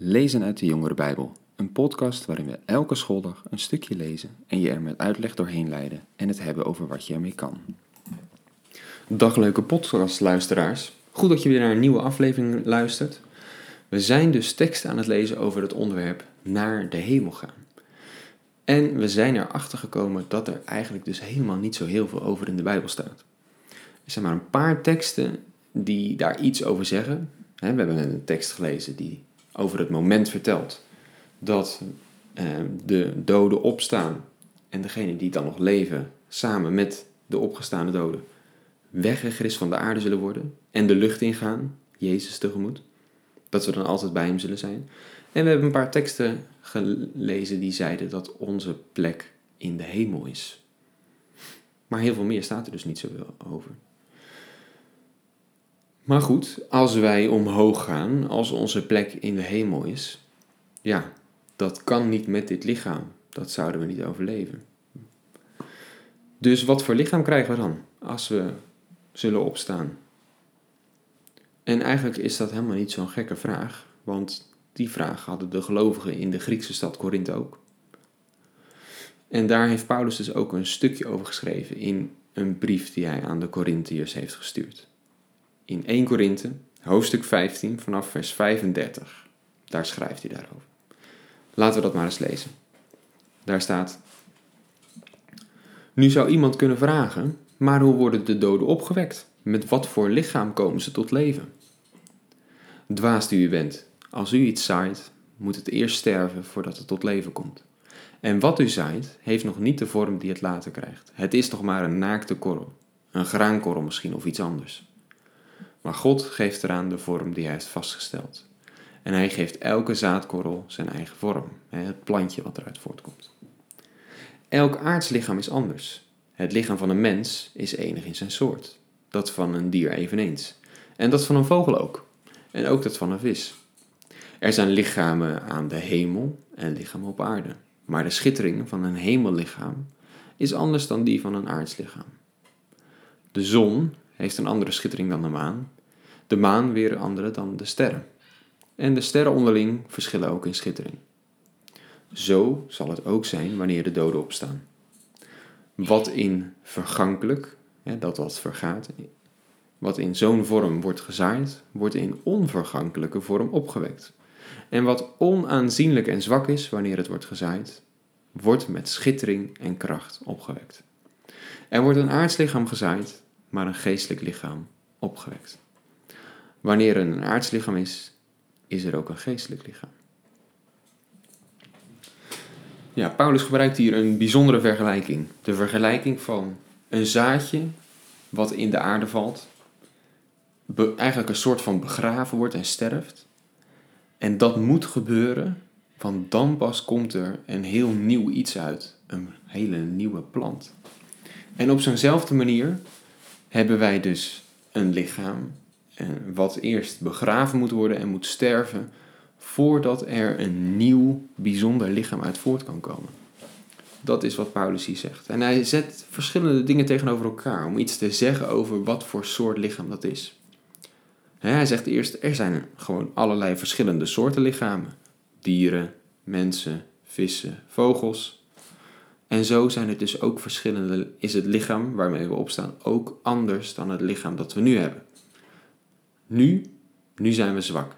Lezen uit de Jongere Bijbel, een podcast waarin we elke schooldag een stukje lezen en je er met uitleg doorheen leiden en het hebben over wat je ermee kan. Dag leuke podcastluisteraars. Goed dat je weer naar een nieuwe aflevering luistert. We zijn dus teksten aan het lezen over het onderwerp naar de hemel gaan. En we zijn erachter gekomen dat er eigenlijk dus helemaal niet zo heel veel over in de Bijbel staat. Er zijn maar een paar teksten die daar iets over zeggen. We hebben een tekst gelezen die over het moment vertelt dat eh, de doden opstaan en degenen die dan nog leven samen met de opgestaande doden weggegrist van de aarde zullen worden en de lucht ingaan, Jezus tegemoet. Dat we dan altijd bij hem zullen zijn. En we hebben een paar teksten gelezen die zeiden dat onze plek in de hemel is. Maar heel veel meer staat er dus niet zoveel over. Maar goed, als wij omhoog gaan, als onze plek in de hemel is, ja, dat kan niet met dit lichaam. Dat zouden we niet overleven. Dus wat voor lichaam krijgen we dan als we zullen opstaan? En eigenlijk is dat helemaal niet zo'n gekke vraag, want die vraag hadden de gelovigen in de Griekse stad Korinthe ook. En daar heeft Paulus dus ook een stukje over geschreven in een brief die hij aan de Corinthiërs heeft gestuurd in 1 Korinthe, hoofdstuk 15, vanaf vers 35. Daar schrijft hij daarover. Laten we dat maar eens lezen. Daar staat: Nu zou iemand kunnen vragen, maar hoe worden de doden opgewekt? Met wat voor lichaam komen ze tot leven? Dwaas die u bent, als u iets zaait, moet het eerst sterven voordat het tot leven komt. En wat u zaait, heeft nog niet de vorm die het later krijgt. Het is toch maar een naakte korrel, een graankorrel misschien of iets anders. Maar God geeft eraan de vorm die hij heeft vastgesteld. En hij geeft elke zaadkorrel zijn eigen vorm, het plantje wat eruit voortkomt. Elk aardslichaam is anders. Het lichaam van een mens is enig in zijn soort, dat van een dier eveneens, en dat van een vogel ook, en ook dat van een vis. Er zijn lichamen aan de hemel en lichamen op aarde, maar de schittering van een hemellichaam is anders dan die van een aardslichaam. De zon heeft een andere schittering dan de maan, de maan weer andere dan de sterren. En de sterren onderling verschillen ook in schittering. Zo zal het ook zijn wanneer de doden opstaan. Wat in vergankelijk, dat wat vergaat, wat in zo'n vorm wordt gezaaid, wordt in onvergankelijke vorm opgewekt. En wat onaanzienlijk en zwak is wanneer het wordt gezaaid, wordt met schittering en kracht opgewekt. Er wordt een aardslichaam gezaaid, maar een geestelijk lichaam opgewekt. Wanneer er een aardslichaam is, is er ook een geestelijk lichaam. Ja, Paulus gebruikt hier een bijzondere vergelijking. De vergelijking van een zaadje wat in de aarde valt, eigenlijk een soort van begraven wordt en sterft. En dat moet gebeuren, want dan pas komt er een heel nieuw iets uit, een hele nieuwe plant. En op zo'nzelfde manier hebben wij dus een lichaam wat eerst begraven moet worden en moet sterven voordat er een nieuw bijzonder lichaam uit voort kan komen. Dat is wat Paulus hier zegt. En hij zet verschillende dingen tegenover elkaar om iets te zeggen over wat voor soort lichaam dat is. Hij zegt eerst, er zijn gewoon allerlei verschillende soorten lichamen. Dieren, mensen, vissen, vogels. En zo zijn het dus ook verschillende, is het lichaam waarmee we opstaan ook anders dan het lichaam dat we nu hebben. Nu, nu zijn we zwak.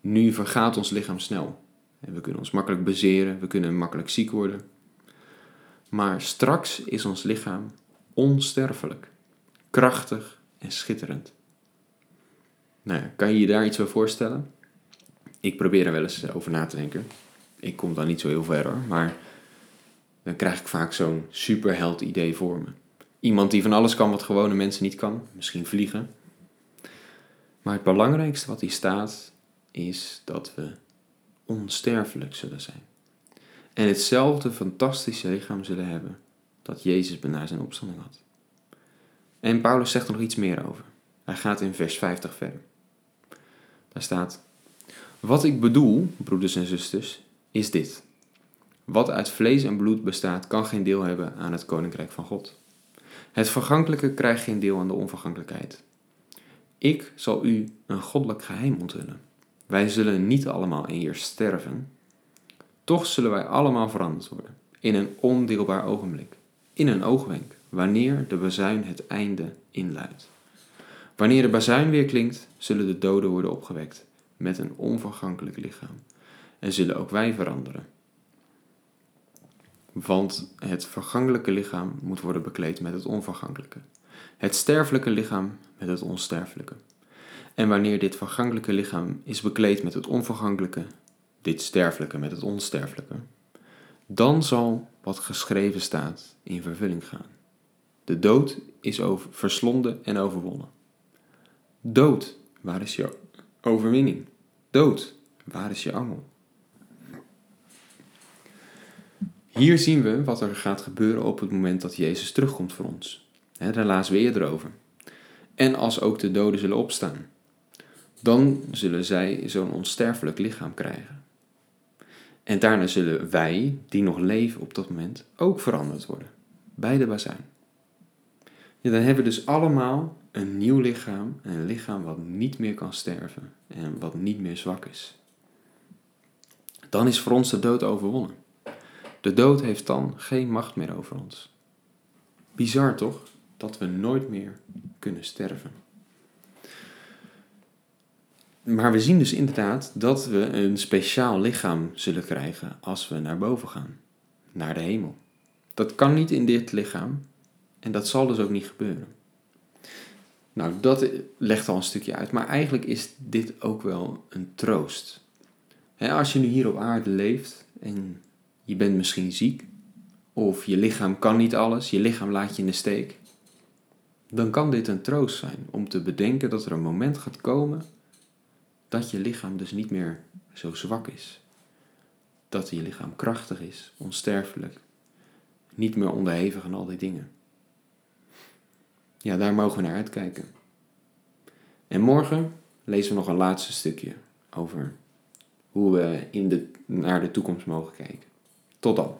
Nu vergaat ons lichaam snel. En we kunnen ons makkelijk bezeren, we kunnen makkelijk ziek worden. Maar straks is ons lichaam onsterfelijk, krachtig en schitterend. Nou, kan je je daar iets bij voorstellen? Ik probeer er wel eens over na te denken. Ik kom dan niet zo heel ver hoor, maar dan krijg ik vaak zo'n superheld idee voor me. Iemand die van alles kan wat gewone mensen niet kan. Misschien vliegen, maar het belangrijkste wat hier staat is dat we onsterfelijk zullen zijn. En hetzelfde fantastische lichaam zullen hebben dat Jezus na zijn opstanding had. En Paulus zegt er nog iets meer over. Hij gaat in vers 50 verder. Daar staat: Wat ik bedoel, broeders en zusters, is dit. Wat uit vlees en bloed bestaat, kan geen deel hebben aan het koninkrijk van God. Het vergankelijke krijgt geen deel aan de onvergankelijkheid. Ik zal u een goddelijk geheim onthullen. wij zullen niet allemaal eerst sterven, toch zullen wij allemaal veranderd worden, in een ondeelbaar ogenblik, in een oogwenk, wanneer de bazuin het einde inluidt. Wanneer de bazuin weer klinkt, zullen de doden worden opgewekt met een onvergankelijk lichaam en zullen ook wij veranderen. Want het vergankelijke lichaam moet worden bekleed met het onvergankelijke, het sterfelijke lichaam met het onsterfelijke. En wanneer dit vergankelijke lichaam is bekleed met het onvergankelijke, dit sterfelijke met het onsterfelijke, dan zal wat geschreven staat in vervulling gaan. De dood is over, verslonden en overwonnen. Dood, waar is je overwinning? Dood, waar is je angel? Hier zien we wat er gaat gebeuren op het moment dat Jezus terugkomt voor ons. Daar lazen we eerder over. En als ook de doden zullen opstaan, dan zullen zij zo'n onsterfelijk lichaam krijgen. En daarna zullen wij, die nog leven op dat moment, ook veranderd worden. Bij de bazijn. Dan hebben we dus allemaal een nieuw lichaam. Een lichaam wat niet meer kan sterven. En wat niet meer zwak is. Dan is voor ons de dood overwonnen. De dood heeft dan geen macht meer over ons. Bizar toch? Dat we nooit meer kunnen sterven. Maar we zien dus inderdaad dat we een speciaal lichaam zullen krijgen als we naar boven gaan, naar de hemel. Dat kan niet in dit lichaam en dat zal dus ook niet gebeuren. Nou, dat legt al een stukje uit, maar eigenlijk is dit ook wel een troost. als je nu hier op aarde leeft en je bent misschien ziek, of je lichaam kan niet alles, je lichaam laat je in de steek, dan kan dit een troost zijn om te bedenken dat er een moment gaat komen dat je lichaam dus niet meer zo zwak is. Dat je lichaam krachtig is, onsterfelijk, niet meer onderhevig aan al die dingen. Ja, daar mogen we naar uitkijken. En morgen lezen we nog een laatste stukje over hoe we in de, naar de toekomst mogen kijken. Tot dan.